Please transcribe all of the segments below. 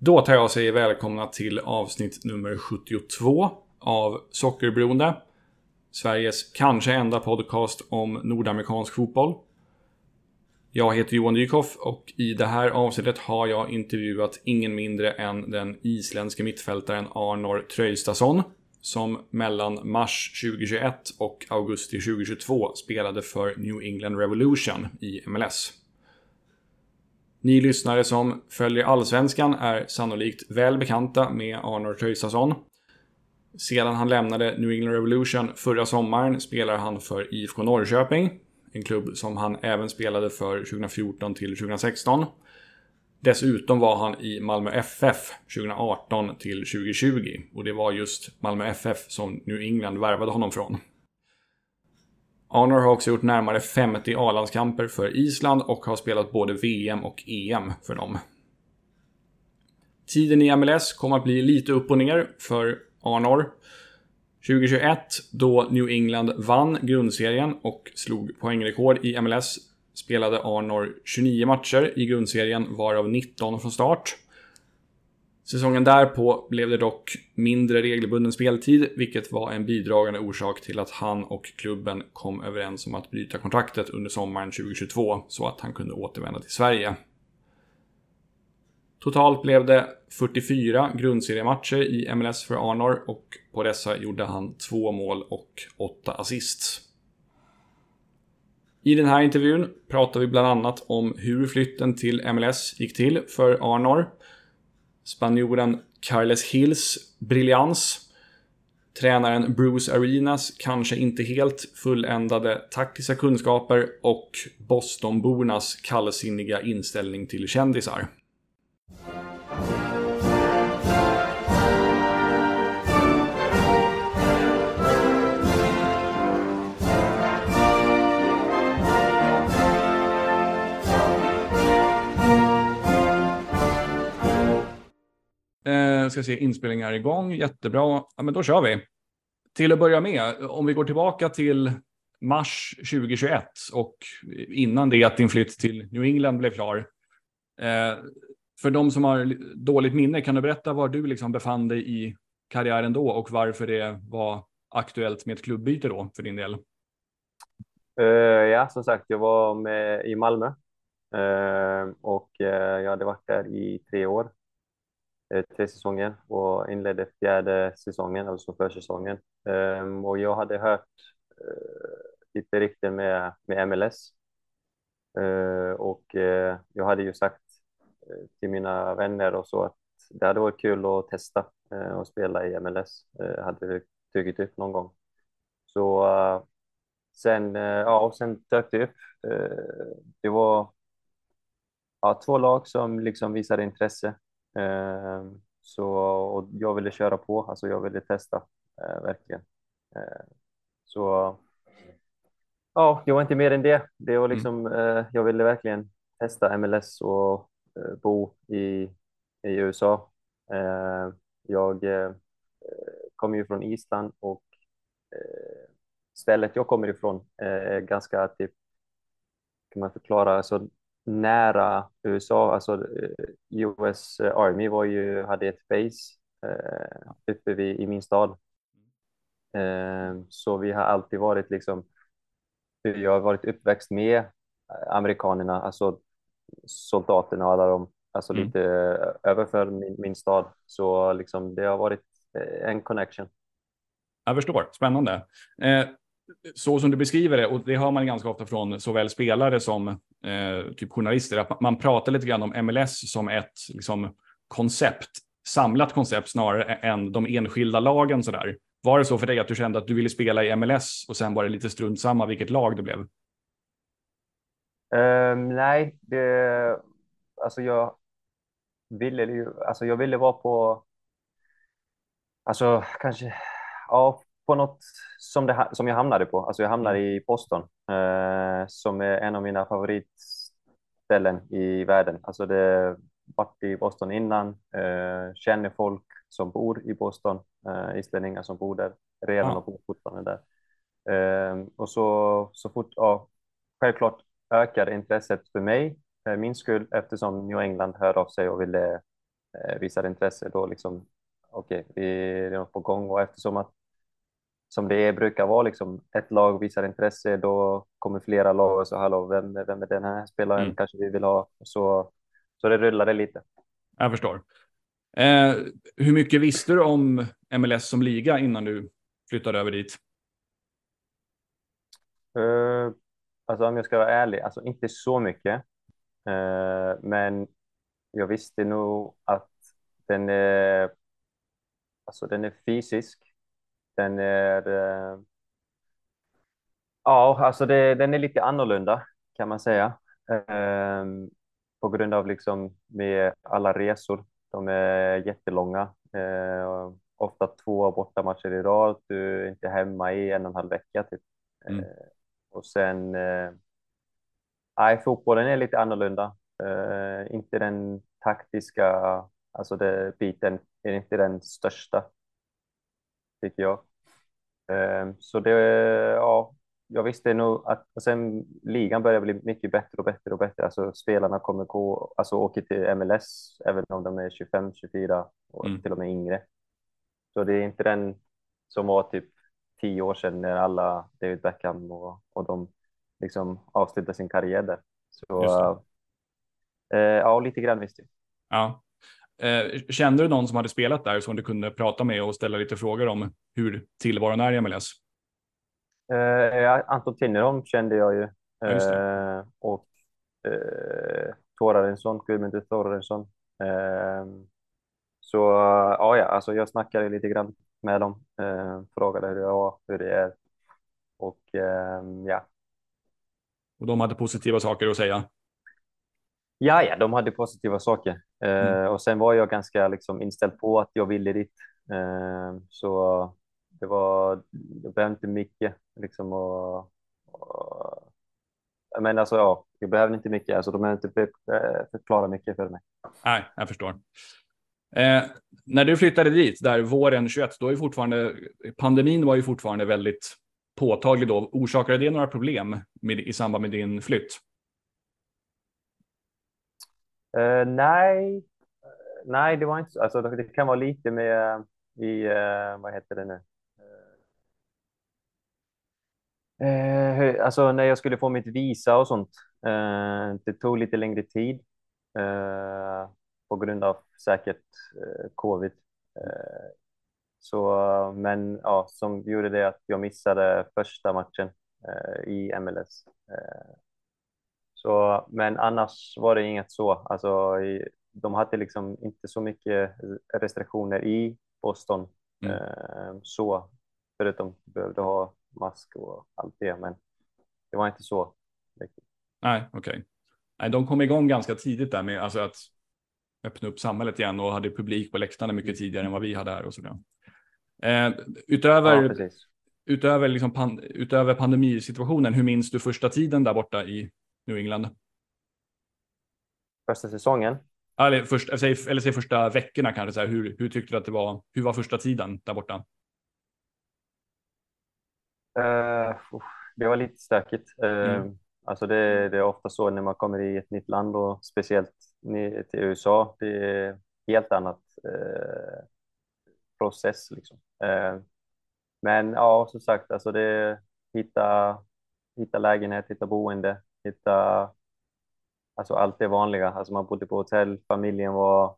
Då tar jag och säger välkomna till avsnitt nummer 72 av Sockerberoende. Sveriges kanske enda podcast om nordamerikansk fotboll. Jag heter Johan Dykhoff och i det här avsnittet har jag intervjuat ingen mindre än den isländske mittfältaren Arnor Traustason som mellan mars 2021 och augusti 2022 spelade för New England Revolution i MLS. Ni lyssnare som följer Allsvenskan är sannolikt väl bekanta med Arnor Traustason. Sedan han lämnade New England Revolution förra sommaren spelar han för IFK Norrköping. En klubb som han även spelade för 2014 till 2016. Dessutom var han i Malmö FF 2018 till 2020 och det var just Malmö FF som New England värvade honom från. Arnor har också gjort närmare 50 A-landskamper för Island och har spelat både VM och EM för dem. Tiden i MLS kommer att bli lite upp och ner för Arnor. 2021, då New England vann grundserien och slog poängrekord i MLS, spelade Arnor 29 matcher i grundserien, varav 19 från start. Säsongen därpå blev det dock mindre regelbunden speltid, vilket var en bidragande orsak till att han och klubben kom överens om att bryta kontraktet under sommaren 2022 så att han kunde återvända till Sverige. Totalt blev det 44 grundseriematcher i MLS för Arnor och på dessa gjorde han två mål och åtta assists. I den här intervjun pratar vi bland annat om hur flytten till MLS gick till för Arnor, spanjoren Carles Hills briljans, tränaren Bruce Arenas kanske inte helt fulländade taktiska kunskaper och Bostonbornas kallsinniga inställning till kändisar. Ska se, inspelningar igång, jättebra. Ja, men då kör vi. Till att börja med, om vi går tillbaka till mars 2021 och innan det att din flytt till New England blev klar. Eh, för de som har dåligt minne, kan du berätta var du liksom befann dig i karriären då och varför det var aktuellt med ett klubbyte då för din del? Uh, ja, som sagt, jag var med i Malmö uh, och uh, jag hade varit där i tre år, Eh, tre säsonger och inledde fjärde säsongen, alltså försäsongen. Ehm, och jag hade hört eh, lite rykten med, med MLS eh, och jag hade ju sagt till mina vänner och så att det hade varit kul att testa och spela i MLS. hade dykt upp någon gång. Så Sen, ja, och sen dök det upp. Det var ja, två lag som liksom visade intresse. Eh, så och jag ville köra på, alltså jag ville testa verkligen. Så ja, det var inte mer än det. Det var mm. liksom, mm. jag ville verkligen testa MLS och bo i, i USA. Jag kom ju från Island och stället jag kommer ifrån är ganska typ, kan man förklara, alltså nära USA, alltså eh, US Army var ju, hade ett base eh, uppe vid, i min stad. Eh, så vi har alltid varit liksom, jag har varit uppväxt med amerikanerna, alltså soldaterna och alla de, alltså mm. lite överför min, min stad. Så liksom det har varit eh, en connection. Jag förstår, spännande. Eh, så som du beskriver det, och det hör man ganska ofta från såväl spelare som eh, typ journalister, att man pratar lite grann om MLS som ett liksom, koncept, samlat koncept snarare än de enskilda lagen. Sådär. Var det så för dig att du kände att du ville spela i MLS och sen var det lite strunt samma vilket lag det blev? Um, nej, det, alltså jag ville ju, alltså jag ville vara på, alltså kanske, ja, på något som, det, som jag hamnade på. Alltså jag hamnade mm. i Boston eh, som är en av mina favoritställen i världen. Alltså det varit i Boston innan, eh, känner folk som bor i Boston, eh, islänningar som bor där redan och bor fortfarande där. Eh, och så, så fort, ja, självklart ökar intresset för mig, för min skull, eftersom New England hör av sig och ville eh, visar intresse, då liksom, okej, okay, vi är något på gång och eftersom att som det brukar vara, liksom, ett lag visar intresse, då kommer flera lag och så hallå, vem, vem är den här spelaren mm. kanske vi vill ha? Så, så det rullade lite. Jag förstår. Eh, hur mycket visste du om MLS som liga innan du flyttade över dit? Uh, alltså om jag ska vara ärlig, alltså inte så mycket. Uh, men jag visste nog att den är, alltså den är fysisk. Den är, uh, ja, alltså det, den är lite annorlunda kan man säga. på grund av liksom med alla resor. De är jättelånga. ofta två bortamatcher i rad. Du är inte hemma i en och en halv vecka typ. Mm. Och sen, eh, nej, fotbollen är lite annorlunda. Eh, inte den taktiska, alltså det, biten är inte den största, tycker jag. Eh, så det, ja, jag visste nog att och sen ligan börjar bli mycket bättre och bättre och bättre. Alltså spelarna kommer gå, alltså åker till MLS även om de är 25, 24 och mm. till och med yngre. Så det är inte den som var typ tio år sedan när alla David Beckham och, och de liksom avslutade sin karriär där. Så äh, ja, lite grann visste jag. Ja. Eh, kände du någon som hade spelat där som du kunde prata med och ställa lite frågor om hur tillvaron är i MLS? Eh, Anton Tinnerholm kände jag ju. Eh, och eh, Torarensson, Gudmundur Torarensson. Eh, så ja, ja, alltså jag snackade lite grann med dem. Eh, frågade hur det var, hur det är. Och eh, ja. Och de hade positiva saker att säga? Ja, ja, de hade positiva saker. Eh, mm. Och sen var jag ganska liksom, inställd på att jag ville dit. Eh, så det var, jag behövde inte mycket liksom och, och men alltså ja, jag behövde inte mycket, alltså de behövde inte eh, förklara mycket för mig. Nej, jag förstår. Eh, när du flyttade dit, där våren 21, då är fortfarande pandemin var ju fortfarande väldigt påtaglig då. Orsakade det några problem med, i samband med din flytt? Uh, nej, eh, nej, det var inte så. Alltså, det kan vara lite med eh, i, uh, vad heter det nu? Uh, alltså när jag skulle få mitt visa och sånt. det tog lite längre tid på grund av säkert covid. Så, men ja, som gjorde det att jag missade första matchen i MLS. Så, men annars var det inget så. Alltså, de hade liksom inte så mycket restriktioner i Boston. Mm. Så, förutom att de behövde ha mask och allt det. Men det var inte så. Nej, okej. Okay. de kom igång ganska tidigt där med alltså att öppna upp samhället igen och hade publik på läktarna mycket mm. tidigare än vad vi hade här och sådär. Eh, utöver, ja, utöver, liksom pan, utöver pandemisituationen, hur minns du första tiden där borta i New England? Första säsongen? Eller, först, eller, säg, första veckorna kanske, så här, hur, hur tyckte du att det var? Hur var första tiden där borta? Uh, det var lite stökigt. Uh, mm. Alltså det, det, är ofta så när man kommer i ett nytt land och speciellt till USA. Det är helt annat eh, process liksom. Men ja, som sagt, alltså det hitta, hitta lägenhet, hitta boende, hitta alltså allt det vanliga. Alltså man bodde på hotell, familjen var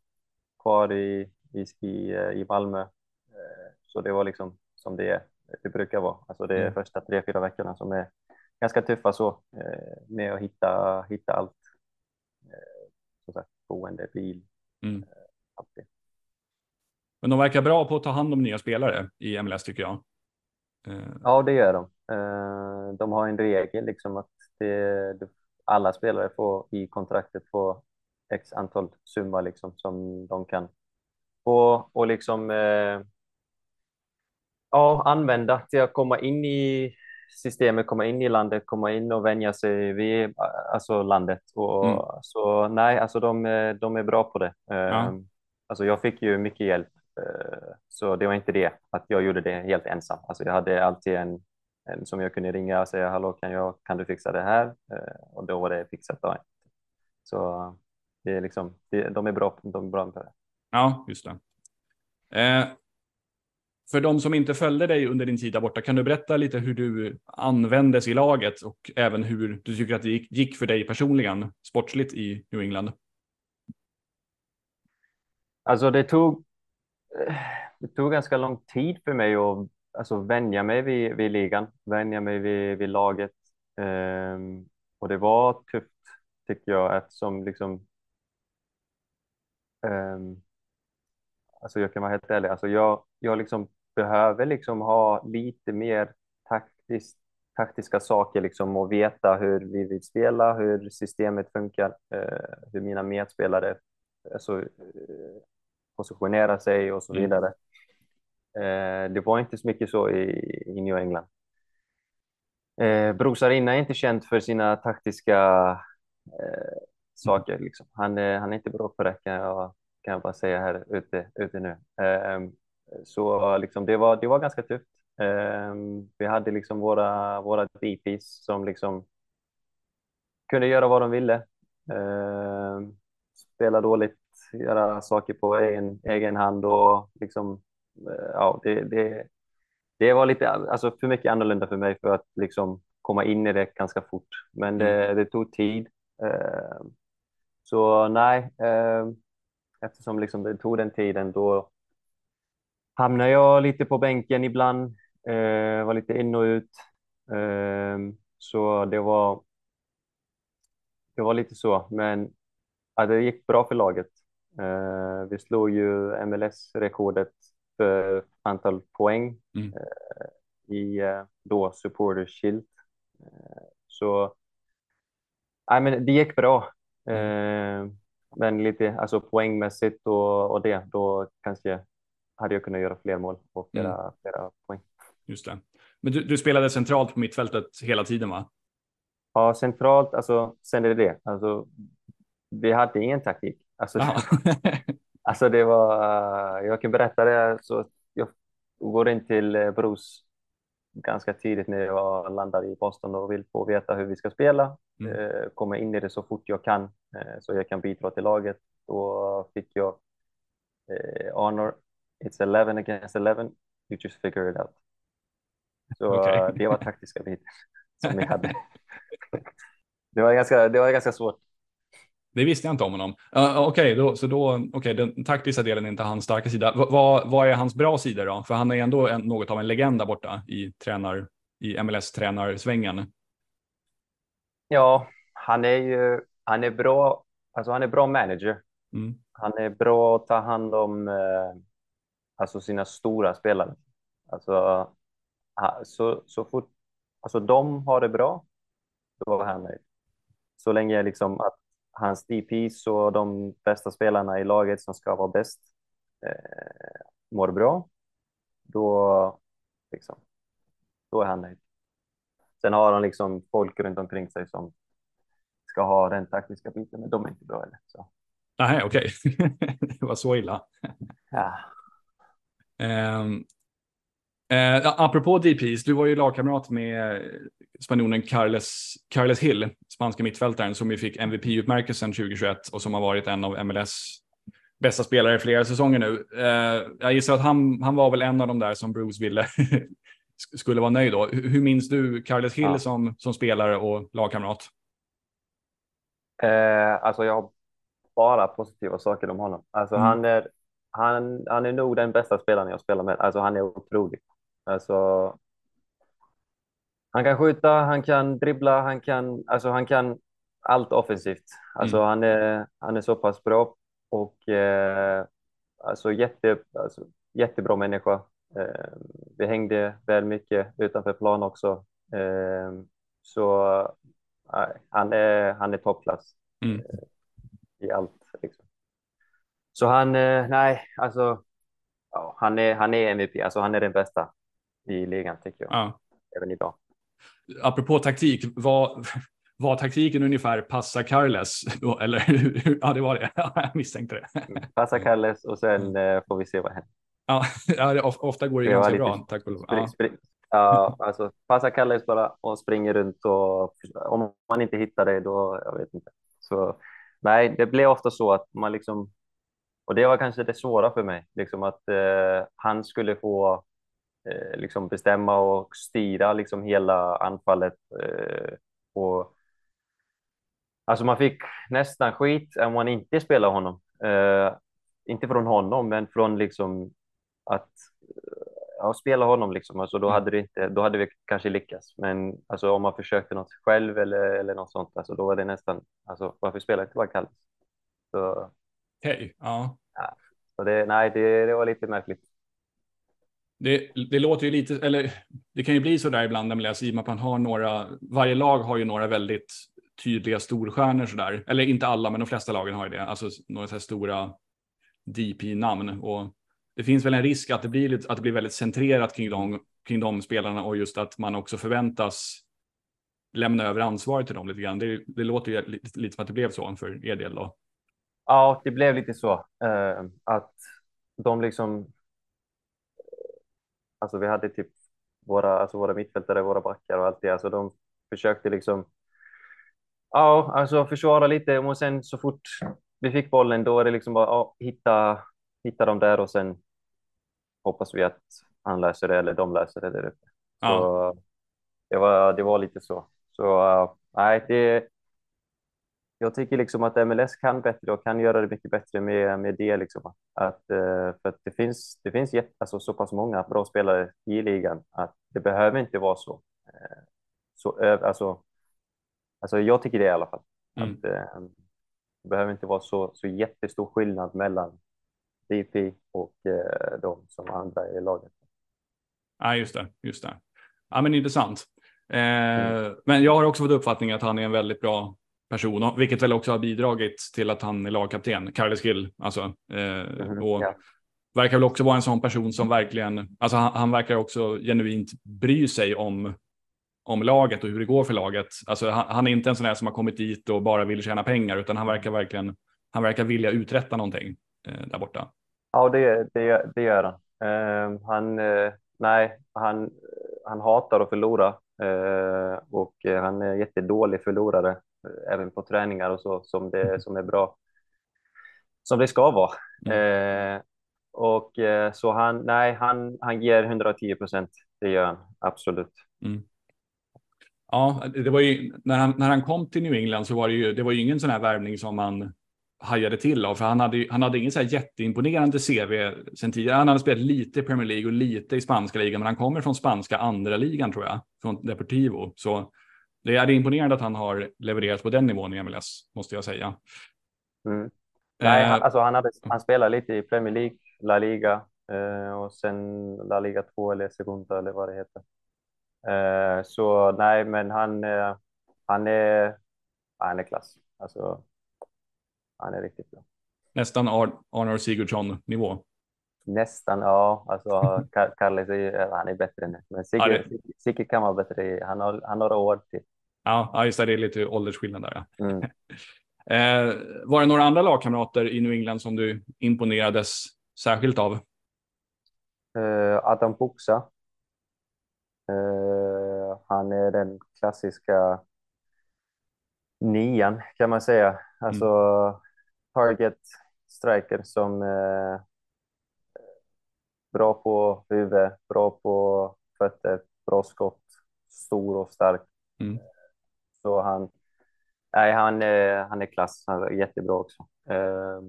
kvar i, i, i, i Malmö. Eh, så det var liksom som det, det brukar vara. Alltså det är mm. första tre, fyra veckorna som är ganska tuffa så eh, med att hitta, hitta allt. Eh, som sagt, boende, bil, mm. Eh, allt det. Men de verkar bra på att ta hand om nya spelare i MLS tycker jag. Ja, det gör de. De har en regel liksom att det, alla spelare får i kontraktet få x antal summa liksom som de kan få och liksom ja, använda till att komma in i systemet komma in i landet, komma in och vänja sig vid alltså landet. Och, mm. Så nej, alltså de, de är bra på det. Ja. Ehm, alltså jag fick ju mycket hjälp, eh, så det var inte det att jag gjorde det helt ensam. Alltså jag hade alltid en som jag kunde ringa och säga hallå, kan, jag, kan du fixa det här? Eh, och då var det fixat. Då. Så det är liksom, de är bra, de är bra på det. Ja, just det. Eh, för de som inte följde dig under din tid där borta, kan du berätta lite hur du användes i laget och även hur du tycker att det gick, gick för dig personligen sportsligt i New England? Alltså det tog, det tog ganska lång tid för mig att alltså, vänja mig vid, vid ligan, vänja mig vid, vid laget. Um, och det var tufft tycker jag eftersom liksom um, alltså jag kan vara helt ärlig, alltså jag, jag liksom behöver liksom ha lite mer taktiskt, taktiska saker liksom och veta hur vi vill spela, hur systemet funkar, uh, hur mina medspelare alltså, uh, positionerar sig och så mm. vidare. Mm. Eh, det var inte så mycket så i, i New England. Eh, Bruce Arena är inte känd för sina taktiska eh, saker. Liksom. Han, eh, han är inte bra på det kan jag, kan jag bara säga här ute, ute nu. Eh, så liksom, det, var, det var ganska tufft. Ehm, vi hade liksom våra, våra DPs som liksom kunde göra vad de ville. Ehm, spela dåligt, göra saker på egen, egen hand och liksom, ja, det, det, det var lite alltså för mycket annorlunda för mig för att liksom komma in i det ganska fort. Men det, mm. det tog tid. Eh, så nej, eh, eftersom liksom det tog den tiden då hamnade jag lite på bänken ibland, eh, var lite in och ut. Så det var, det var lite så, men ja, det gick bra för laget. Vi slog ju MLS-rekordet för antal poäng mm. Eh, i eh, då Supporters Shield. Eh, så nej, men det gick bra. Mm. Men lite alltså poängmässigt och, och det, då kanske hade jag kunnat göra fler mål och flera, mm. flera poäng. Just det. Men du, du, spelade centralt på mittfältet hela tiden va? Ja, centralt, alltså sen är det det. Alltså, vi hade ingen taktik. Alltså, Alltså det var, jag kan berätta det, så jag går in till eh, Bruce ganska tidigt när jag landar i Boston och vill få veta hur vi ska spela. Mm. Eh, komma in i det så fort jag kan eh, så jag kan bidra till laget. Då fick jag honor, it's 11 against 11, you just figure it out. Så okay. det var taktiska biten som vi hade. det, var ganska, det var ganska svårt. Det visste jag inte om honom. Uh, Okej, okay, så då, okay, den taktiska delen är inte hans starka sida. V vad, vad är hans bra sidor då? För han är ändå en, något av en legend där borta i, tränar, i MLS-tränarsvängen. Ja, han är ju han är bra, alltså han är bra manager. Mm. Han är bra att ta hand om eh, alltså sina stora spelare. Alltså, så, så fort alltså de har det bra, då är han nöjd. Så länge liksom att hans DPs och de bästa spelarna i laget som ska vara bäst eh, mår bra, då, liksom, då är han nöjd. Sen har han liksom folk runt omkring sig som ska ha den taktiska biten, men de är inte bra heller. Nej, okej. Okay. det var så illa. Ja. Um, uh, apropå DPs, du var ju lagkamrat med spanjoren Carles, Carles Hill, spanska mittfältaren som ju fick MVP-utmärkelsen 2021 och som har varit en av MLS bästa spelare i flera säsonger nu. Eh, jag gissar att han, han var väl en av de där som Bruce ville skulle vara nöjd då. Hur minns du Carles Hill ja. som, som spelare och lagkamrat? Eh, alltså jag har bara positiva saker om honom. Alltså mm. han, är, han, han är nog den bästa spelaren jag spelar med. Alltså han är otrolig. Alltså han kan skjuta, han kan dribbla, han kan, alltså han kan allt offensivt. Alltså mm. han, är, han är så pass bra och eh, alltså, jätte, alltså jättebra människa. Eh, vi hängde väl mycket utanför plan också. Eh, så eh, han är, han är toppklass mm. Eh, i allt. Liksom. Så han, eh, nej, alltså ja, han, är, han är MVP, alltså han är den bästa i ligan tycker jag. Ja. Även idag apropå taktik, vad, var taktiken ungefär passa Carles? Eller ja, det var det. Jag misstänkte det. Passa Carles och sen eh, får vi se vad händer. Ja, ja ofta går det, det ganska bra. Tack och lov. Ja. ja, alltså passa Carles bara och springer runt och om man inte hittar det då, jag vet inte. Så nej, det blir ofta så att man liksom och det var kanske det svåra för mig, liksom att eh, han skulle få liksom bestämma och styra liksom hela anfallet. Eh, och, alltså man fick nästan skit om man inte spelade honom. Eh, inte från honom, men från liksom att ja, spela honom liksom. Alltså då Mm. hade det inte, då hade vi kanske lyckats. Men alltså om man försökte något själv eller, eller något sånt, alltså då var det nästan, alltså varför spelar inte bara Kallis? Okej, ja. så det, nej, det, det var lite märkligt. Det, det låter ju lite, eller det kan ju bli så där ibland när man läser i och med att man har några, varje lag har ju några väldigt tydliga storstjärnor sådär. Eller inte alla, men de flesta lagen har ju det. Alltså några så här stora DP-namn. Och det finns väl en risk att det blir, lite, att det blir väldigt centrerat kring de, kring de spelarna och just att man också förväntas lämna över ansvaret till dem lite grann. Det, det låter ju lite, lite som att det blev så för er del då. Ja, det blev lite så eh, att de liksom. Alltså, vi hade typ våra, alltså våra mittfältare, våra backar och allt det. Alltså, de försökte liksom. Ja, alltså försvara lite och sen så fort vi fick bollen, då är det liksom bara ja, hitta, hitta dem där och sen hoppas vi att han löser det eller de löser det där uppe. Så Ja. det var, det var lite så. Så nej, det. Jag tycker liksom att MLS kan bättre och kan göra det mycket bättre med, med det liksom. Att, eh, för att det finns, det finns jätt, alltså, så pass många bra spelare i ligan att det behöver inte vara så. eh, så alltså, alltså jag tycker det i alla fall. Mm. Att, eh, det behöver inte vara så, så jättestor skillnad mellan DP och eh, de som andra i laget. Ja, just det. Just det. Ja, men intressant. Eh, Men jag har också fått uppfattningen att han är en väldigt bra person, vilket väl också har bidragit till att han är lagkapten, Carles Gill. Alltså, eh, och ja. verkar väl också vara en sån person som verkligen, alltså han, han verkar också genuint bry sig om, om laget och hur det går för laget. Alltså han, han är inte en sån här som har kommit dit och bara vill tjäna pengar, utan han verkar verkligen, han verkar vilja uträtta någonting eh, där borta. Ja, det, det, det gör han. Eh, han, nej, han, han hatar att förlora eh, och han är jättedålig förlorare, även på träningar och så, som, det, som är bra. Som det ska vara. Eh, och eh, så han, nej, han, han ger 110 procent. Det gör han, absolut. Ja, det var ju när han, när han kom till New England så var det ju, det var ju ingen sån här värvning som man hajade till av, för han hade, han hade ingen så här jätteimponerande CV sen tidigare. Han hade spelat lite i Premier League och lite i spanska ligan, men han kommer från spanska andra ligan tror jag, från Deportivo. Så det är imponerande att han har levererat på den nivån i MLS, måste jag säga. Mm. Nej, Eh, han, alltså han, hade, han spelade lite i Premier League, La Liga eh, och sen La Liga 2 eller Segunda eller vad det heter. Eh, så nej, men han, han, är, han är klass. Alltså, han är riktigt bra. nästan Ar Arnor Sigurdsson-nivå. Nästan, ja. Alltså, Ka- Carles är, ju- han är bättre nu. Men Ja, Sigge, det- Sigge, kan vara bättre. Han har, han har några år till. Ja, just det, det är lite åldersskillnad där. Ja. Mm. Eh, var det några andra lagkamrater i New England som du imponerades särskilt av? Eh, Adam Puxa. Eh, han är den klassiska nian kan man säga. Alltså target striker som eh, bra på huvud, bra på fötter, bra skott, stor och stark. Mm. Så han, nej, han, är, han är klass. Han är jättebra också. Eh,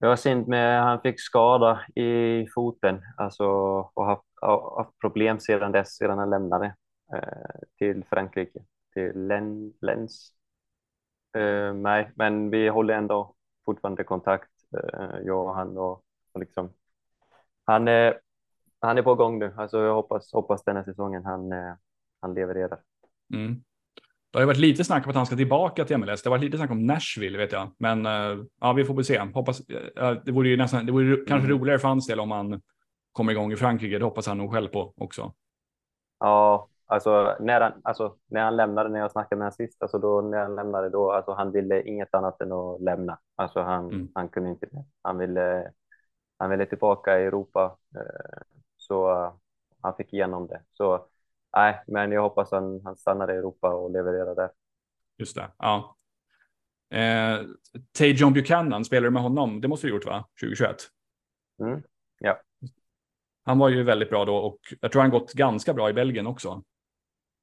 det var synd med han fick skada i foten alltså, och haft, ha- haft problem sedan dess, sedan han lämnade eh, till Frankrike, till Len, Lens. Eh, nej, men vi håller ändå fortfarande kontakt, eh, jag och han. Och, och liksom, han, är, han är på gång nu. Alltså, jag hoppas, hoppas den här säsongen han, eh, han levererar. Mm. Det har varit lite snack om att han ska tillbaka till MLS. Det har varit lite snack om Nashville vet jag, men eh, ja, vi får väl se. Hoppas. eh, det vore ju nästan. Det vore ju kanske Mm. roligare för hans del om han kommer igång i Frankrike. Det hoppas han nog själv på också. Ja, alltså när han, alltså när han lämnade, när jag snackade med honom sist, alltså då när han lämnade då, alltså han ville inget annat än att lämna. Alltså han, Mm. han kunde inte det. Han ville, han ville tillbaka i Europa, eh, så eh, han fick igenom det. Så nej, men jag hoppas han, han stannar i Europa och levererar där. Just det. Ja. Eh, Tay John Buchanan, spelar du med honom? Det måste du gjort va? 2021? Mm. Ja. Han var ju väldigt bra då och jag tror han gått ganska bra i Belgien också.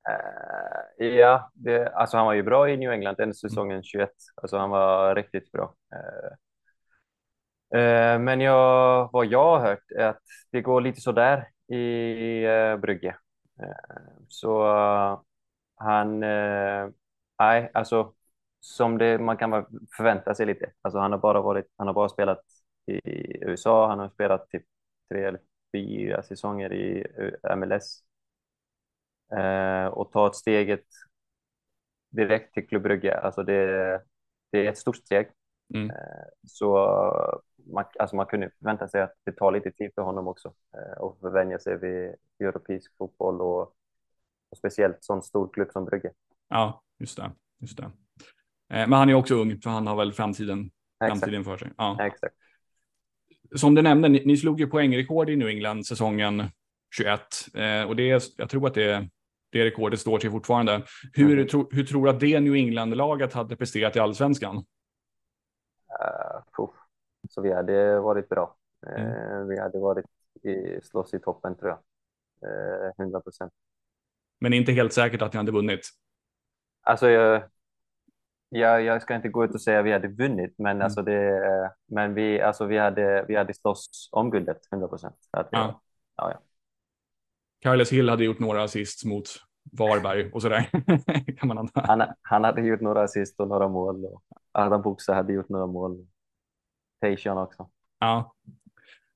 Uh, ja, det, alltså han var ju bra i New England den säsongen 21. Alltså han var riktigt bra. Uh, men jag, vad jag har hört är att det går lite så där i uh, Brygge. så han, nej, alltså som det man kan förvänta sig lite. Alltså han har bara varit, han har bara spelat i USA, han har spelat typ tre eller fyra säsonger i MLS eh, och ta ett steget direkt till Klubb Brygge. Alltså det, det är ett stort steg. Mm. Eh, så man, alltså man kunde förvänta sig att det tar lite tid för honom också eh, och förvänja sig vid europeisk fotboll och, och speciellt sån stor klubb som Brygge. Ja, just det. Just det. Eh, men han är också ung, så han har väl framtiden, framtiden för sig. Ja. Exakt. Som du nämnde, ni, ni slog ju poängrekord i New England säsongen 21 eh, och det är, jag tror att det, det rekordet står sig fortfarande. Hur, mm. tro, hur tror du att det New England-laget hade presterat i allsvenskan? Uh, så vi hade varit bra. Mm. Vi hade varit i, slåss i toppen tror jag. Uh, 100 procent. Men inte helt säkert att ni hade vunnit? Alltså, jag, jag, jag ska inte gå ut och säga att vi hade vunnit, men, mm. alltså det, men vi, alltså vi, hade, vi hade slåss om guldet 100 procent. Ja. Ja, ja. Carles Hill hade gjort några assist mot Varberg och sådär. kan man han, han hade gjort några assist och några mål. Och Adam Buxa hade gjort några mål. Tayshan också. Ja.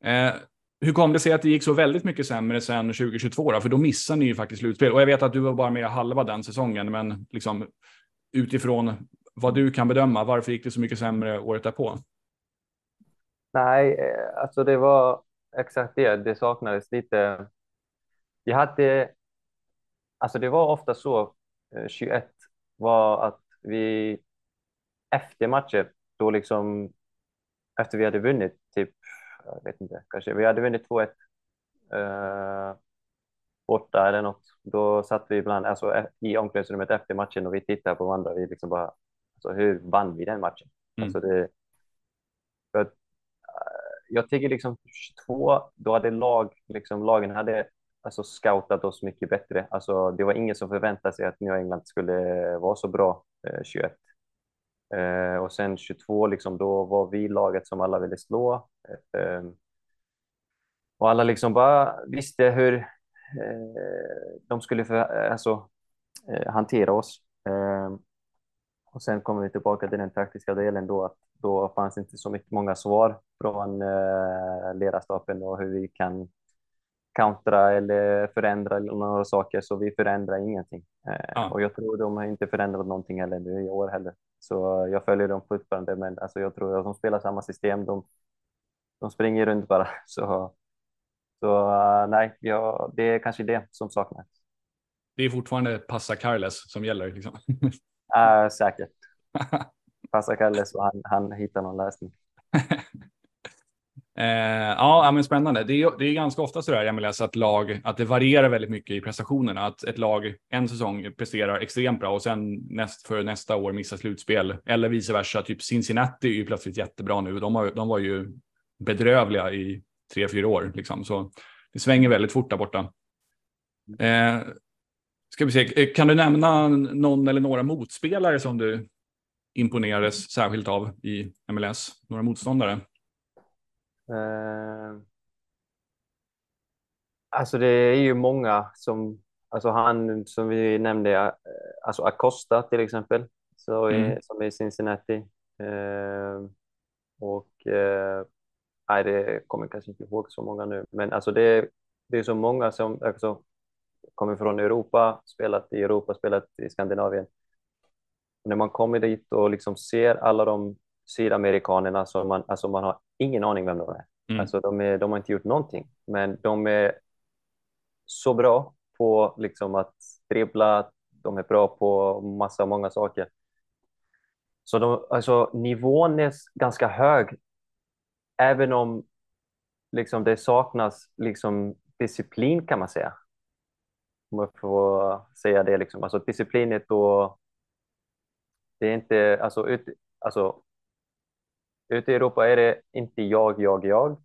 Eh, hur kom det sig att det gick så väldigt mycket sämre sen 2022? Då? För då missade ni ju faktiskt slutspel. Och jag vet att du var bara med halva den säsongen, men liksom utifrån vad du kan bedöma, varför gick det så mycket sämre året därpå? Nej, eh, alltså det var exakt det. Det saknades lite. Vi hade, alltså det var ofta så, 21 eh, var att vi efter matcher, då liksom efter vi hade vunnit, typ, jag vet inte, kanske vi hade vunnit 2-1 eh, borta eller något. Då satt vi ibland alltså, i omklädningsrummet efter matchen och vi tittade på varandra. Vi liksom bara, alltså, hur vann vi den matchen? Mm. Alltså, det, för, uh, jag tycker liksom 22, då hade lag, liksom, lagen hade alltså, scoutat oss mycket bättre. Alltså, det var ingen som förväntade sig att Nya England skulle vara så bra eh, 21. Eh, och sen 22, liksom, då var vi laget som alla ville slå. Eh, och alla liksom bara visste hur eh, de skulle för, alltså, eh, hantera oss. Eh, och sen kommer vi tillbaka till den taktiska delen då, att då fanns inte så mycket många svar från eh, ledarstaben och hur vi kan kontra eller förändra några saker, så vi förändrar ingenting. Ja. Och jag tror de har inte förändrat någonting heller nu i år heller. Så jag följer dem fortfarande, men alltså jag tror att de spelar samma system. De, de springer runt bara. Så, så uh, nej, ja, det är kanske det som saknas. Det är fortfarande passa Carles som gäller? Liksom. uh, säkert. passa Carles och han, han hittar någon lösning. Eh, ja, men spännande. Det är, det är ganska ofta så där i MLS att lag, att det varierar väldigt mycket i prestationerna. Att ett lag en säsong presterar extremt bra och sen näst, för nästa år missar slutspel. Eller vice versa. Typ Cincinnati är ju plötsligt jättebra nu. De, har, de var ju bedrövliga i tre, fyra år liksom. Så det svänger väldigt fort där borta. Eh, ska vi se, eh, kan du nämna någon eller några motspelare som du imponerades särskilt av i MLS? Några motståndare? Eh, alltså det är ju många som, alltså han som vi nämnde, eh, alltså Acosta till exempel, så mm. är, som är i Cincinnati. Eh, och eh, nej, det kommer jag kanske inte ihåg så många nu, men alltså det, det är så många som alltså, kommer från Europa, spelat i Europa, spelat i Skandinavien. När man kommer dit och liksom ser alla de sydamerikanerna som man, alltså man har ingen aning vem de är. Mm. Alltså de, är, de har inte gjort någonting, men de är så bra på liksom att dribbla, de är bra på massa, många saker. Så de, alltså, nivån är ganska hög, även om liksom, det saknas liksom, disciplin kan man säga. Om jag får säga det. Liksom. Alltså, disciplin är då... Det är inte... Alltså, ut, alltså, ute i Europa är det inte jag, jag, jag.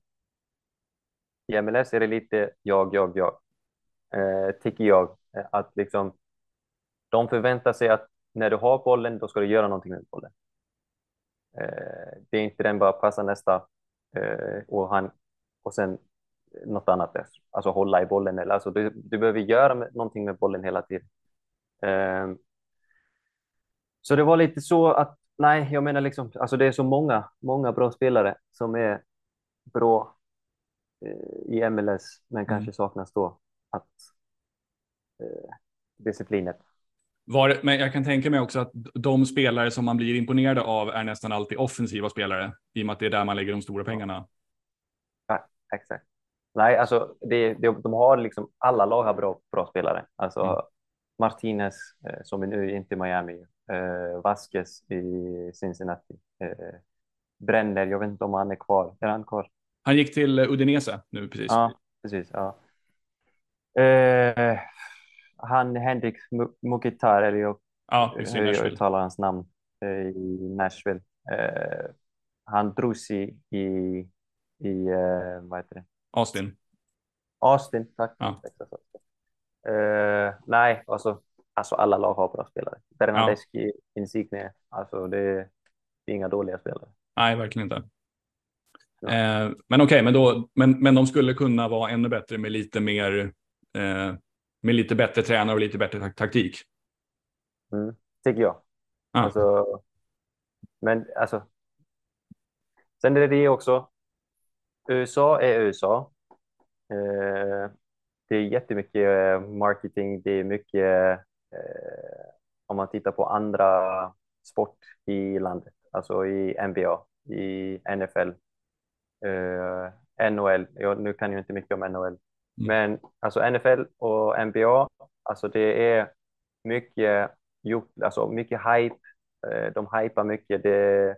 I MLS är det lite jag, jag, jag. Eh, tycker jag. Eh, att liksom, de förväntar sig att när du har bollen, då ska du göra någonting med bollen. Eh, det är inte den bara passa nästa eh, och, han, och sen något annat. Alltså hålla i bollen. Eller, alltså, du, du behöver göra med, någonting med bollen hela tiden. Eh, så det var lite så att, nej, jag menar liksom, alltså det är så många, många bra spelare som är bra eh, i MLS, men mm. kanske saknas då att eh, disciplinet. Var, men jag kan tänka mig också att de spelare som man blir imponerad av är nästan alltid offensiva spelare i och med att det är där man lägger de stora pengarna. Ja, exakt. Nej, alltså det, det, de har liksom alla lag har bra, bra spelare. Alltså mm. Martinez eh, som är nu inte i Miami, eh, Vasquez i Cincinnati, eh, Brenner, jag vet inte om han är kvar. Är han kvar? Han gick till Udinese nu precis. Ja, precis. Ja. Eh, han Henrik Mukitar, eller jag, ja, hur jag uttalar hans namn, eh, i Nashville. Eh, han drogs i, i, i eh, vad heter det? Austin. Austin, tack. Ja. Uh, nej, alltså, alltså alla lag har bra spelare. Bernadeschi, ja. Insigne, alltså det, det är inga dåliga spelare. Nej, verkligen inte. Ja. Eh, men okej, okay, men, men, men de skulle kunna vara ännu bättre med lite mer eh, med lite bättre tränare och lite bättre taktik. Mm, tycker jag. Ah. Alltså, men alltså. Sen är det det också. USA är USA. Eh, det är jättemycket eh, marketing. Det är mycket om man tittar på andra sport i landet, alltså i NBA, i NFL, eh, NHL. Jag, nu kan jag inte mycket om NHL, Mm. Men alltså NFL och NBA, alltså det är mycket gjort, alltså mycket hype. Eh, de hypar mycket. Det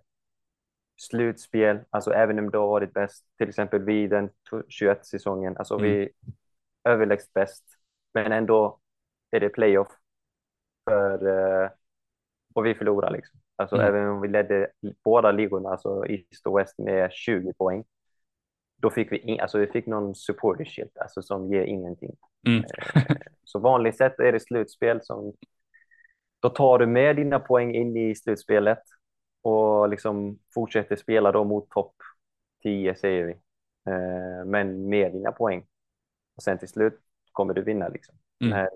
slutspel, alltså även om det har varit bäst, till exempel vid den 21 säsongen, alltså mm. vi överlägset bäst, men ändå är det playoff för, eh, och vi förlorar liksom. Alltså mm. även om vi ledde båda ligorna, alltså East och West med 20 poäng, då fick vi, in, alltså vi fick någon supporter shield alltså som ger ingenting. Mm. Eh, så vanligt sett är det slutspel som då tar du med dina poäng in i slutspelet och liksom fortsätter spela då mot topp 10 säger vi. Eh, men med dina poäng. Och sen till slut kommer du vinna liksom. Mm.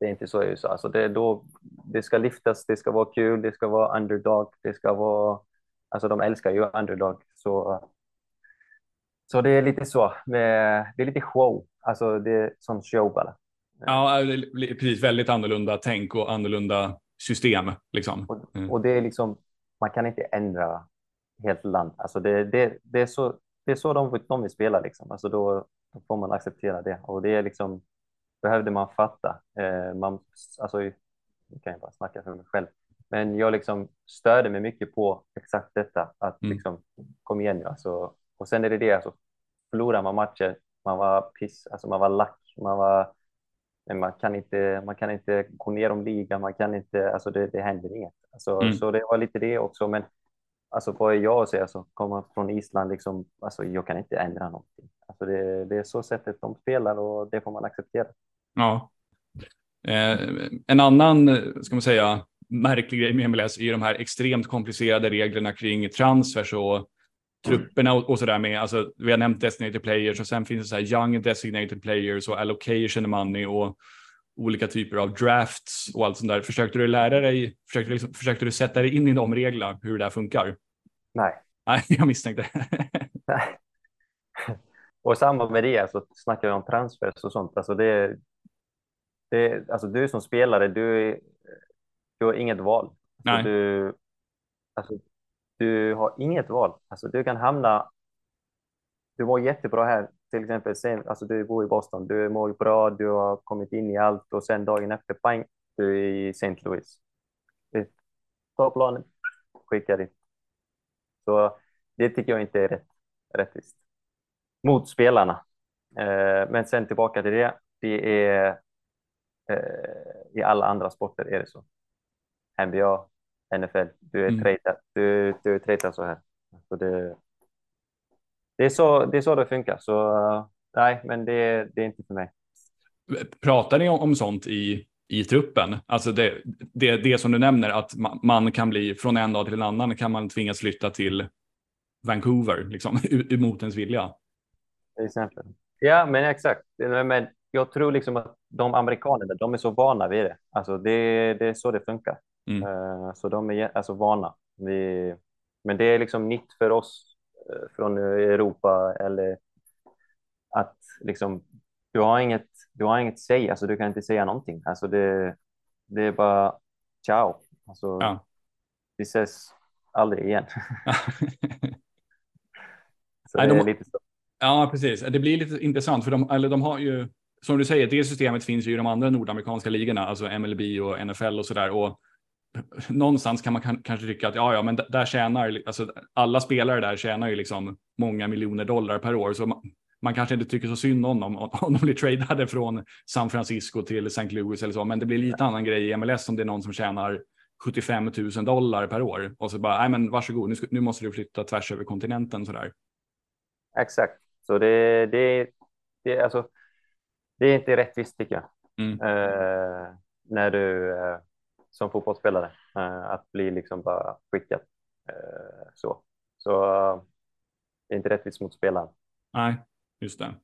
Det är inte så i USA. Alltså det, då, det ska lyftas, det ska vara kul, det ska vara underdog, det ska vara... Alltså de älskar ju underdog. Så så det är lite så, med, det är lite show, alltså det är som show bara. Ja, precis, väldigt annorlunda tänk och annorlunda system. Liksom. Mm. Och, och, det är liksom, man kan inte ändra helt land. Alltså det, det, det är så, det är så de, de vill spela liksom. Alltså då, då får man acceptera det. Och det är liksom, behövde man fatta. Eh, man, alltså, nu kan jag bara snacka för mig själv. Men jag liksom störde mig mycket på exakt detta. Att mm. liksom, kom igen nu, alltså, och sen är det det, alltså, förlorar man matcher, man var piss, alltså man var lack, man var man kan inte, man kan inte gå ner om ligan, man kan inte, alltså det, det händer inget. Alltså, mm. Så det var lite det också, men alltså vad är jag att säga, alltså, komma från Island, liksom, alltså jag kan inte ändra någonting. Alltså det, det är så sättet de spelar och det får man acceptera. Ja. Eh, en annan, ska man säga, märklig grej med MLS är de här extremt komplicerade reglerna kring transfers och trupperna och, och sådär med, alltså vi har nämnt designated players och sen finns det så här young designated players och allocation money och olika typer av drafts och allt sånt där. Försökte du lära dig, försökte du, liksom, försökte du sätta dig in i de reglerna, hur det där funkar? Nej. Nej, jag misstänkte. Nej. Och samma med det, så snackar vi om transfers och sånt. Alltså det, det, alltså du som spelare, du, du har inget val. Alltså Nej. Du, alltså du har inget val. Alltså, du kan hamna... Du mår jättebra här, till exempel. Sen, alltså, du bor i Boston, du mår bra, du har kommit in i allt och sen dagen efter, pang, du är i St. Louis. Ta planen, skicka dit. Så det tycker jag inte är rätt, rättvist. Mot spelarna. Eh, men sen tillbaka till det. Det är eh, i alla andra sporter är det så. NBA, NFL. Du är Mm. tradad, du, du är tradad så här. Så det, det, är så, det är så det funkar. Så uh, nej, men det, det är inte för mig. Pratar ni om, om sånt i, i truppen? Alltså det, det, det som du nämner, att man, man kan bli från en dag till en annan kan man tvingas flytta till Vancouver, liksom, emot ens vilja. Till exempel. Ja, men exakt. Men jag tror liksom att de amerikanerna, de är så vana vid det. Alltså det, det är så det funkar. Mm. Uh, så de är alltså vana. Vi, men det är liksom nytt för oss uh, från Europa eller att liksom du har inget, du har inget säg, alltså du kan inte säga någonting. Alltså det, det är bara ciao. Alltså, Ja. Vi ses aldrig igen. så Nej, det de- är lite så. Ja, precis. Det blir lite intressant för de, eller de har ju, som du säger, det systemet finns ju i de andra nordamerikanska ligorna, alltså MLB och NFL och sådär. Och någonstans kan man kan, kanske tycka att ja, ja, men där tjänar, alltså alla spelare där tjänar ju liksom många miljoner dollar per år, så man, man kanske inte tycker så synd om dem om, de blir tradade från San Francisco till St. Louis eller så, men det blir lite annan grej i MLS om det är någon som tjänar 75 000 dollar per år och så bara, nej men varsågod, nu, ska, nu måste du flytta tvärs över kontinenten sådär. Exakt. Så det, det, det, alltså, det är inte rättvist tycker jag. Mm. Eh, när du eh, som fotbollsspelare eh, att bli liksom bara skickad eh, så. Så det är inte rättvist mot spelaren. Nej, just det.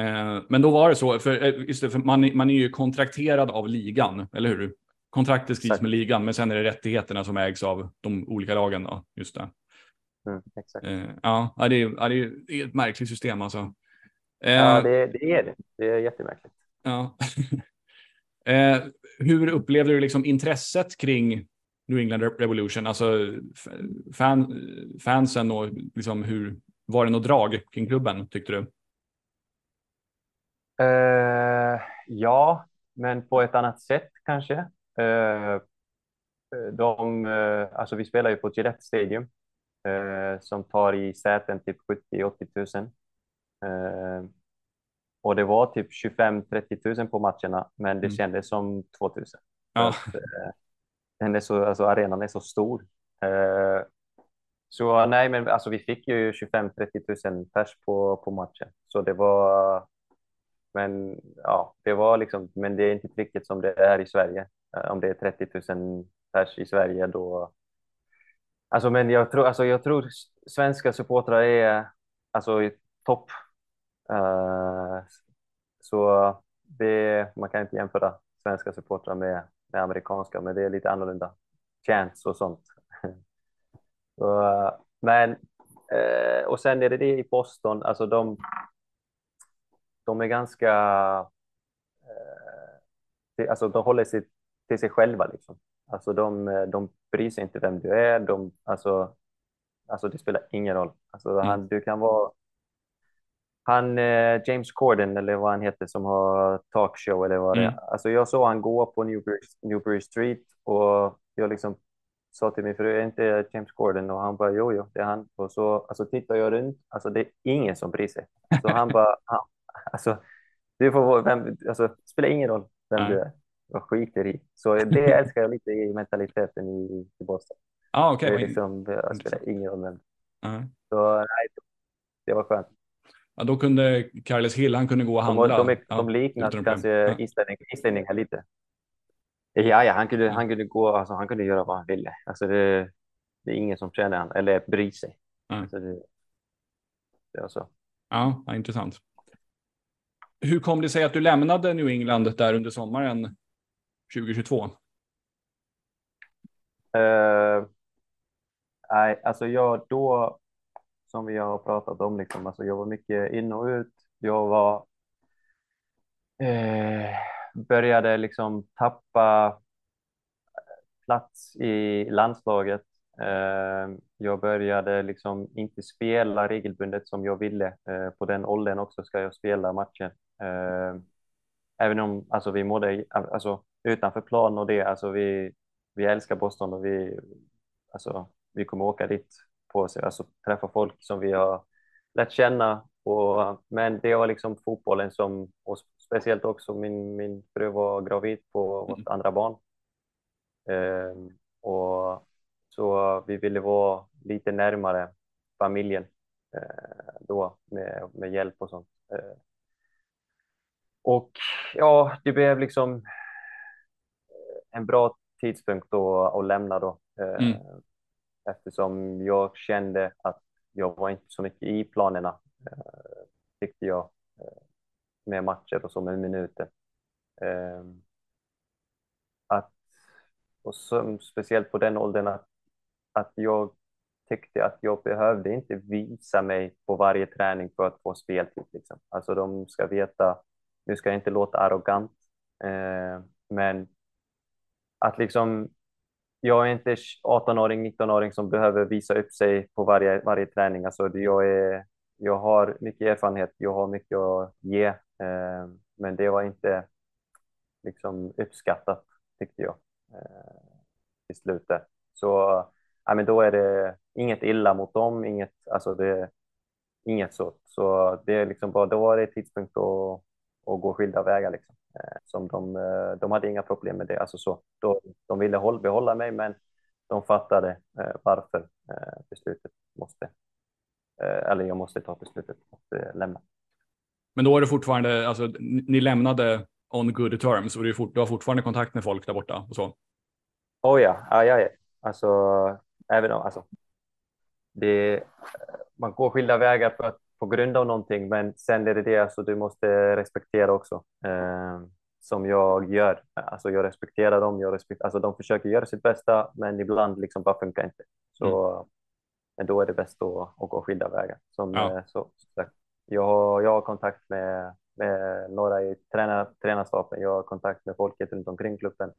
Eh, men då var det så, för, eh, just det, för man, är- man är ju kontrakterad av ligan, eller hur? Kontraktet skrivs med ligan, men sen är det rättigheterna som ägs av de olika lagen. Då. Just det. Mm, exakt. Eh, ja, det är, ja, det är ett märkligt system alltså. Eh, Ja, det, det är det. Det är jättemärkligt. ja. eh, hur upplevde du liksom intresset kring New England Revolution? Alltså fan, fansen och liksom hur var det något drag kring klubben tyckte du? Eh, ja, men på ett annat sätt kanske. Eh, de, eh, alltså vi spelar ju på Gillette Stadium eh, som tar i säten typ 70-80 tusen. Eh, och det var typ 25-30 tusen på matcherna, men det Mm. kändes som 2000. Ja. Att, eh, den är så, alltså, arenan är så stor. Eh, så nej, men alltså, vi fick ju 25-30 tusen pers på, på matchen. Så det var, men ja, det var liksom, men det är inte riktigt som det är i Sverige. Eh, om det är 30 000 pers i Sverige då. Alltså, men jag tror, alltså, jag tror svenska supportrar är alltså i topp. Uh, så det, man kan inte jämföra svenska supportrar med, med amerikanska, men det är lite annorlunda. Chants och sånt. så, men, uh, och sen är det det i Boston, alltså de, de är ganska, eh, alltså de håller sig till sig själva liksom. Alltså de, eh, de bryr sig inte vem du är, de, alltså, alltså det spelar ingen roll. Alltså han, du kan vara han, eh, James Corden eller vad han heter som har talkshow eller vad det Mm. är. Alltså jag såg han gå på Newbury, Newbury Street och jag liksom sa till min fru, är inte James Corden? Och han bara, jo, jo, det är han. Och så alltså, tittar jag runt, alltså det är ingen som bryr sig. Så han bara, han, alltså, du får, vara vem, alltså, spelar ingen roll vem Nej. du är. Jag skiter i. Så det älskar jag lite i mentaliteten i, i Boston. Ah, okej. Det, liksom, det spelar ingen roll vem. Ja. Så nej, det var skönt. Ja, då kunde Carles Hill, han kunde gå och De, handla. de, ja, de liknar problem. kanske Ja. islänningar lite. Ja, ja, han kunde, han kunde gå, alltså, han kunde göra vad han ville. Alltså, det, det är ingen som känner han eller bryr sig. Nej. Alltså, det, det var så. Ja, ja, intressant. Hur kom det sig att du lämnade New England där under sommaren 2022? Uh, eh, nej, alltså jag då, som vi har pratat om, liksom, alltså jag var mycket in och ut. Jag var, uh, började liksom tappa eh, plats i landslaget. Uh, jag började liksom inte spela regelbundet som jag ville. På den åldern också ska jag spela matchen. Eh, även om alltså, vi mådde alltså, utanför plan och det, alltså vi, vi älskar Boston och vi, alltså, vi kommer åka dit på sig, alltså träffa folk som vi har lärt känna. Och, men det var liksom fotbollen som, och speciellt också min, min fru var gravid på vårt andra barn. Eh, och så vi ville vara lite närmare familjen då med, med hjälp och sånt. Och ja, det blev liksom en bra tidpunkt då att lämna då. Mm. Eftersom jag kände att jag var inte så mycket i planerna, tyckte jag, med matcher och så med minuter. Att, och så, speciellt på den åldern att, att jag tyckte att jag behövde inte visa mig på varje träning för att få speltid. Liksom. Alltså de ska veta, nu ska jag inte låta arrogant, eh, men att liksom, jag är inte 18-åring, 19-åring som behöver visa upp sig på varje, varje träning. Alltså jag, är, jag har mycket erfarenhet, jag har mycket att ge, eh, men det var inte liksom uppskattat tyckte jag eh, i slutet. Så ja, men då är det inget illa mot dem, inget, alltså det, inget så. Så det är liksom bara, då var det tidpunkt att, att gå skilda vägar. Liksom. Eh, som de, eh, de hade inga problem med det. Alltså så, då, de ville hålla, behålla mig, men de fattade eh, varför beslutet måste, eller jag måste ta beslutet att lämna. Men då är det fortfarande, alltså ni lämnade on good terms och du, har fortfarande kontakt med folk där borta och så? Oh ja, ja, ja, ja. Alltså, även om, alltså, det, man går skilda vägar för, på grund av någonting, men sen är det det alltså, du måste respektera också. Eh, som jag gör. Alltså, jag respekterar dem. Jag respekt, alltså, de försöker göra sitt bästa, men ibland liksom bara funkar inte. Så mm. men då är det bäst att, att gå skilda vägar. Som, ja. eh, så, så, jag, har, jag har kontakt med, med några i tränar, tränarstaben. Jag har kontakt med folket runt omkring klubben.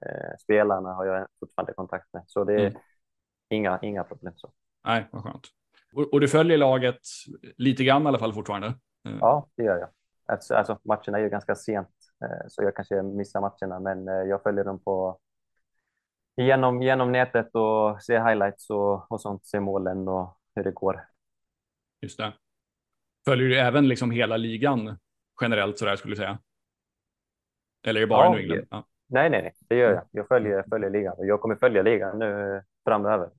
Eh, spelarna har jag fortfarande kontakt med. Så det är mm. inga, inga problem. Så. Nej, vad skönt. Och, och, du följer laget lite grann i alla fall fortfarande? Mm. Ja, det gör jag. Alltså, alltså, matcherna är ju ganska sent, eh, så jag kanske missar matcherna, men eh, jag följer dem på genom, genom nätet och ser highlights och, och sånt, ser målen och hur det går. Just det. Följer du även liksom hela ligan generellt så där skulle du säga? Eller är det bara ja, New England? Ja. Nej, nej, nej, det gör jag. Jag följer, följer ligan och jag kommer följa ligan nu framöver.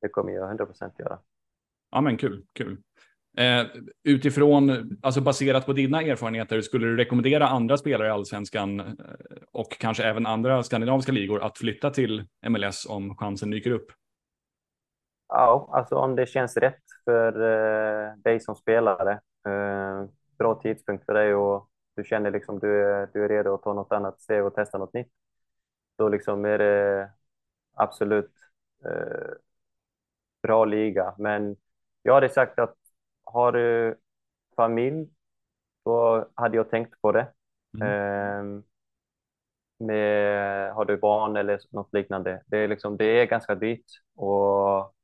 Det kommer jag 100 procent göra. Ja, men kul, kul. Eh, utifrån, alltså baserat på dina erfarenheter, skulle du rekommendera andra spelare i allsvenskan eh, och kanske även andra skandinaviska ligor att flytta till MLS om chansen dyker upp? Ja, alltså om det känns rätt för eh, dig som spelare. Eh, bra tidpunkt för dig och du känner liksom du är, du är redo att ta något annat steg och testa något nytt. Då liksom är det absolut eh, bra liga. Men jag hade sagt att har du familj, då hade jag tänkt på det. Mm. Eh, med, har du barn eller något liknande. Det är, liksom, det är ganska dyrt att,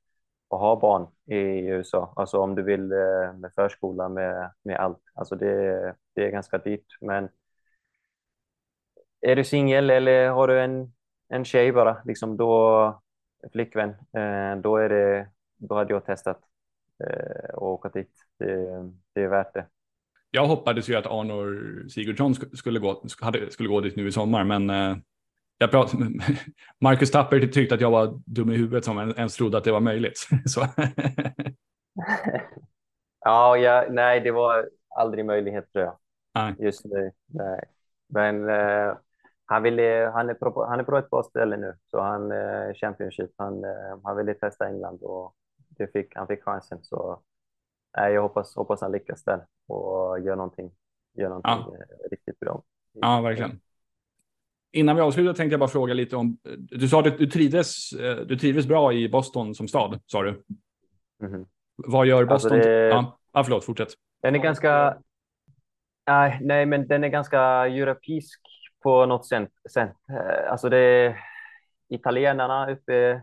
att ha barn i USA. Alltså om du vill eh, med förskola, med, med allt. Alltså det, det är ganska dyrt. Men är du singel eller har du en, en tjej bara, liksom då, flickvän, eh, då, är det, då hade jag testat eh, och åka dit. Det, det är värt det. Jag hoppades ju att Arnor Sigurdsson skulle gå, skulle gå dit nu i sommar, men eh, jag prat, Marcus Tapper tyckte att jag var dum i huvudet som ens trodde att det var möjligt. Så. ja, ja, nej, det var aldrig möjlighet tror jag. Nej. Just nu. Nej. Men eh, han, ville, han, är på, han är på ett bra ställe nu, så han eh, Championship. Han, eh, han ville testa England och det fick, han fick chansen. Så eh, jag hoppas, hoppas han lyckas där och gör någonting, gör någonting ja. Eh, riktigt bra. Ja, verkligen. Innan vi avslutar tänkte jag bara fråga lite om, du sa att du trivdes, eh, du trivdes bra i Boston som stad, sa du. Mm -hmm. Vad gör alltså, Boston? Alltså det... ja. ja, förlåt, fortsätt. Den är ganska, nej, nej, men den är ganska europeisk på något sätt. Eh, alltså det är italienarna uppe, eh,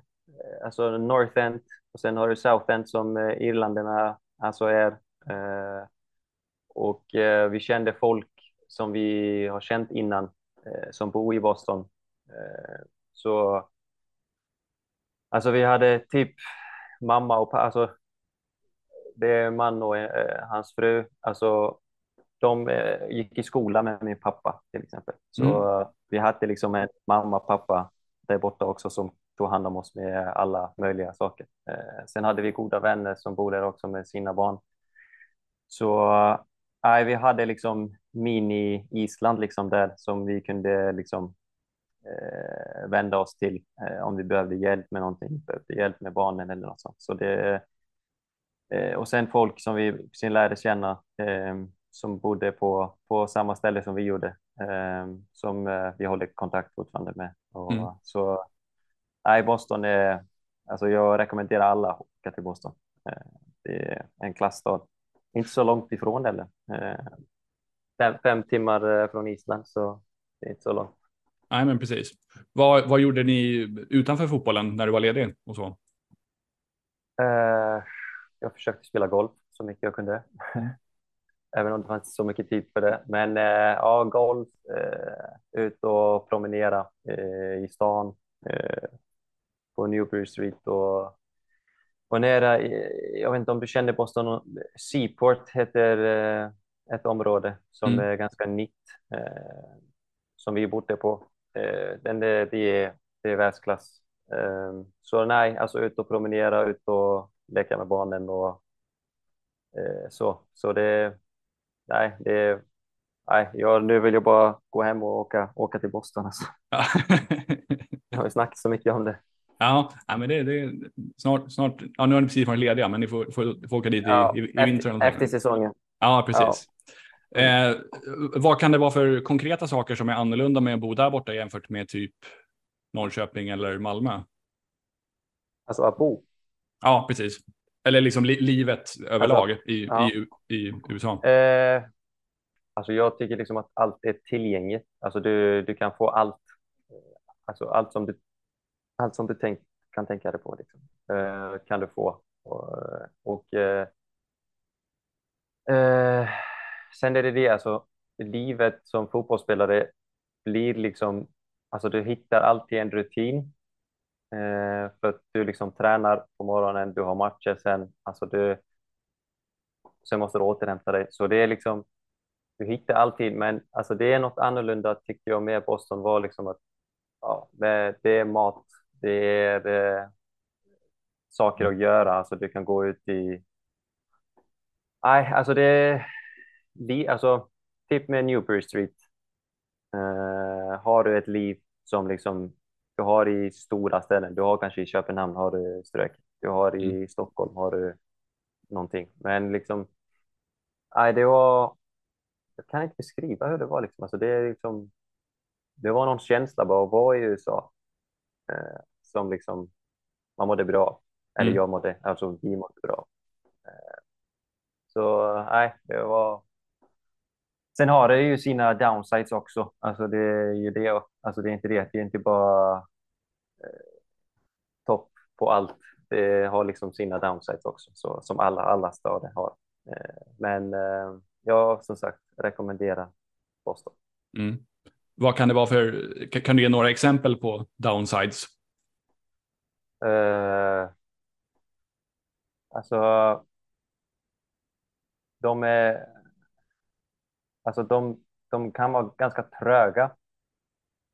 alltså North End och sen har du South End som eh, irländarna alltså är. Och vi kände folk som vi har känt innan som bor i Boston. Så alltså vi hade typ mamma och pappa, alltså det är man och hans fru, alltså de gick i skola med min pappa till exempel. Så mm. vi hade liksom en mamma, pappa där borta också som tog hand om oss med alla möjliga saker. Eh, sen hade vi goda vänner som bor där också med sina barn. Så nej, vi hade liksom mini-Island liksom där som vi kunde liksom eh, vända oss till eh, om vi behövde hjälp med någonting, behövde hjälp med barnen eller något sånt. Så det, eh, och sen folk som vi sen lärde känna eh, som bodde på, på samma ställe som vi gjorde, eh, som eh, vi håller kontakt fortfarande med. Och, mm. Så nej, Boston är, alltså jag rekommenderar alla att åka till Boston. det är en klassstad. Inte så långt ifrån heller. Fem, fem timmar från Island, så det är inte så långt. Nej, men precis. Vad, vad gjorde ni utanför fotbollen när du var ledig och så? Uh, jag försökte spela golf så mycket jag kunde. Även om det fanns så mycket tid för det. Men uh, ja, golf, uh, ut och promenera i stan, på Newbury Street och, och nära, jag vet inte om du känner Boston, Seaport heter ett område som mm. är ganska nytt som vi bodde på. Eh, den, det, det, är, det är världsklass. Ehm, så nej, alltså ut och promenera, ut och leka med barnen och eh, så. Så det, nej, det, nej, jag, nu vill jag bara gå hem och åka, åka till Boston. Alltså. jag har snackat så mycket om det. Ja, men det, det snart, snart, ja, nu har ni precis varit lediga, men ni får, får, får åka dit ja, i, i, i vintern. Efter, efter säsongen. Ja, precis. Eh, vad kan det vara för konkreta saker som är annorlunda med att bo där borta jämfört med typ Norrköping eller Malmö? Alltså att bo? Ja, precis. Eller liksom li livet överlag alltså, i, ja. i, i, USA. Eh, alltså jag tycker liksom att allt är tillgängligt. Alltså du, du kan få allt, alltså allt som du, allt som du tänk, kan tänka dig på. Liksom. Eh, kan du få. Och, och eh, eh sen är det det, alltså livet som fotbollsspelare blir liksom, alltså du hittar alltid en rutin. Eh, för att du liksom tränar på morgonen, du har matcher sen, alltså du, sen måste du återhämta dig. Så det är liksom, du hittar alltid, men alltså det är något annorlunda tycker jag med Boston var liksom att ja, det, det är mat, det är det, saker att göra, alltså du kan gå ut i Nej, alltså det, Vi, alltså, typ med Newbury Street. Eh, har du ett liv som liksom du har i stora ställen, du har kanske i Köpenhamn har du strök, du har i mm. Stockholm har du någonting. Men liksom, nej, det var, jag kan inte beskriva hur det var liksom. Alltså det är liksom, det var någon känsla bara att vara i USA eh, som liksom, man mådde bra. Eller mm. jag mådde, alltså vi mådde bra. Eh, så nej, det var, Sen har det ju sina downsides också. Alltså det är ju det. Alltså det är inte det. Det är inte bara eh, topp på allt. Det har liksom sina downsides också, så, som alla, alla städer har. Eh, men eh, jag som sagt rekommenderar Boston. Mm. Vad kan det vara för, kan du ge några exempel på downsides? Uh, alltså, de är, Alltså de, de kan vara ganska tröga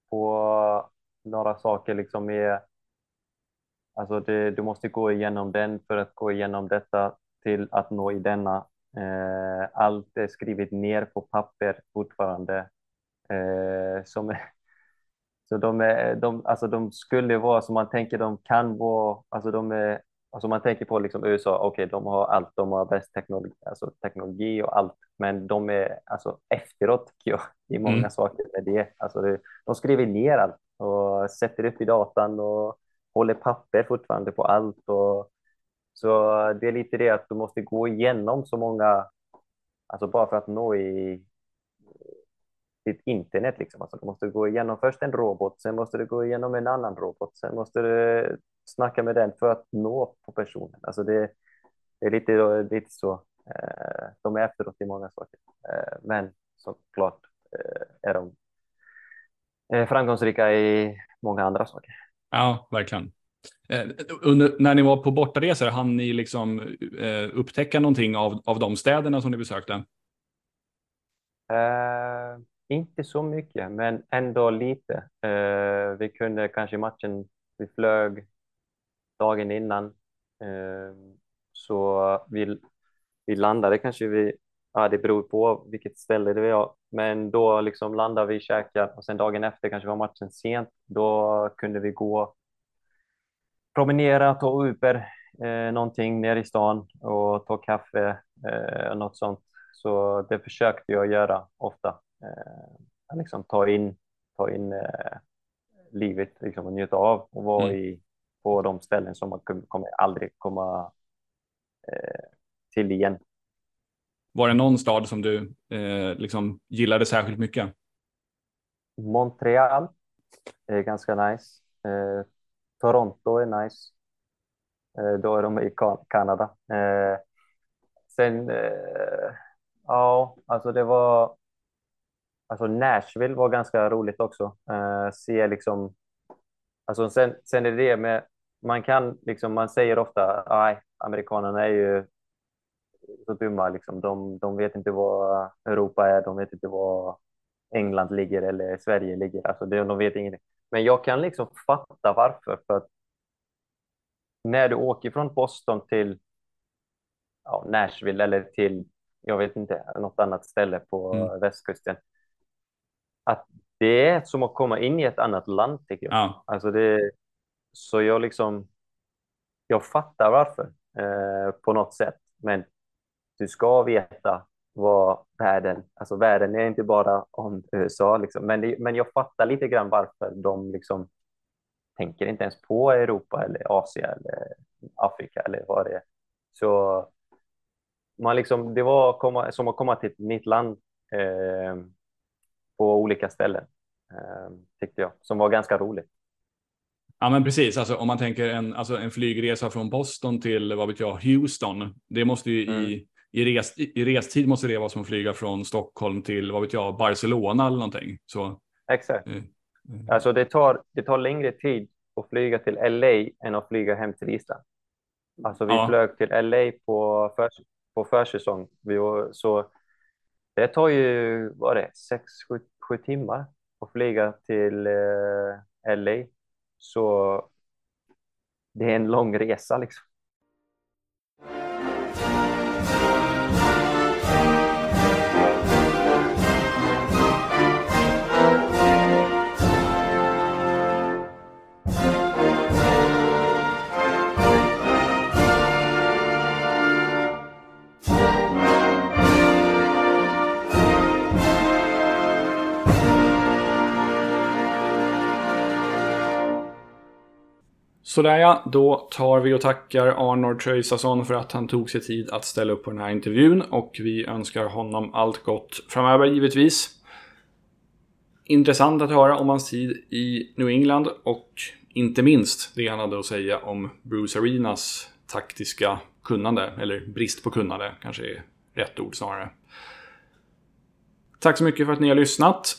på några saker liksom med Alltså det, du måste gå igenom den för att gå igenom detta till att nå i denna. Eh, allt är skrivet ner på papper fortfarande. Eh, som så de, är, de, alltså de skulle vara som man tänker de kan vara, alltså de är Alltså man tänker på liksom USA, okej, okay, de har allt, de har bäst teknologi, alltså teknologi och allt, men de är alltså efteråt tycker jag i många mm. saker med det. Alltså det, de skriver ner allt och sätter upp i datan och håller papper fortfarande på allt. Och, så det är lite det att du måste gå igenom så många, alltså bara för att nå i ditt internet. Liksom. Alltså, du måste gå igenom först en robot, sen måste du gå igenom en annan robot, sen måste du snacka med den för att nå på personen. Alltså det, det är lite, lite så. Eh, de är efteråt i många saker. Eh, men såklart eh, är de framgångsrika i många andra saker. Ja, verkligen. Under, när ni var på bortaresor, hann ni liksom upptäcka någonting av, av de städerna som ni besökte? inte så mycket, men ändå lite. Eh, vi kunde kanske matchen, vi flög dagen innan. Eh, så vi, vi landade kanske vi, ja det beror på vilket ställe det var, men då liksom landade vi, käkade och sen dagen efter kanske var matchen sent. Då kunde vi gå, promenera, ta Uber, eh, någonting ner i stan och ta kaffe, eh, något sånt. Så det försökte jag göra ofta. Eh, liksom ta in, ta in eh, livet liksom, och njuta av och vara mm. i, på de ställen som man kommer aldrig komma eh, till igen. Var det någon stad som du eh, liksom gillade särskilt mycket? Montreal är ganska nice. Eh, Toronto är nice. Eh, då är de i Kanada. Eh, sen, eh, ja, alltså det var... Alltså Nashville var ganska roligt också. se liksom... Alltså sen, sen är det med... Man kan liksom, man säger ofta, nej, amerikanerna är ju så dumma liksom. De, de vet inte vad Europa är, de vet inte var England ligger eller Sverige ligger. Alltså de, de vet ingenting. Men jag kan liksom fatta varför. För att när du åker från Boston till ja, Nashville eller till, jag vet inte, något annat ställe på mm. västkusten. Att det är som att komma in i ett annat land tycker jag. Ja. Alltså det, så jag liksom, jag fattar varför eh, på något sätt. Men du ska veta vad världen, alltså världen är inte bara om USA liksom. Men, det, men jag fattar lite grann varför de liksom tänker inte ens på Europa eller Asien eller Afrika eller vad det är. Så man liksom, det var komma, som att komma till ett nytt land eh, på olika ställen, eh, tyckte jag, som var ganska roligt. Ja, men precis. Alltså, om man tänker en, alltså, en flygresa från Boston till, vad vet jag, Houston. Det måste ju mm. i, i, res, i restid måste det vara som att flyga från Stockholm till, vad vet jag, Barcelona eller någonting. Så, Exakt. Mm. Alltså det tar, det tar längre tid att flyga till LA än att flyga hem till Island. Alltså vi ja. flög till LA på, för, på försäsong. Vi så det tar ju, vad det, sex, sju, sju timmar att flyga till eh, LA. Så det är en lång resa liksom. Sådär ja, då tar vi och tackar Arnor Tröjsason för att han tog sig tid att ställa upp på den här intervjun och vi önskar honom allt gott framöver givetvis. Intressant att höra om hans tid i New England och inte minst det han hade att säga om Bruce Arenas taktiska kunnande, eller brist på kunnande kanske är rätt ord snarare. Tack så mycket för att ni har lyssnat.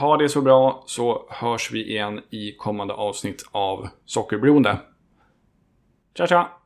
Ha det så bra så hörs vi igen i kommande avsnitt av Sockerberoende. Tja tja!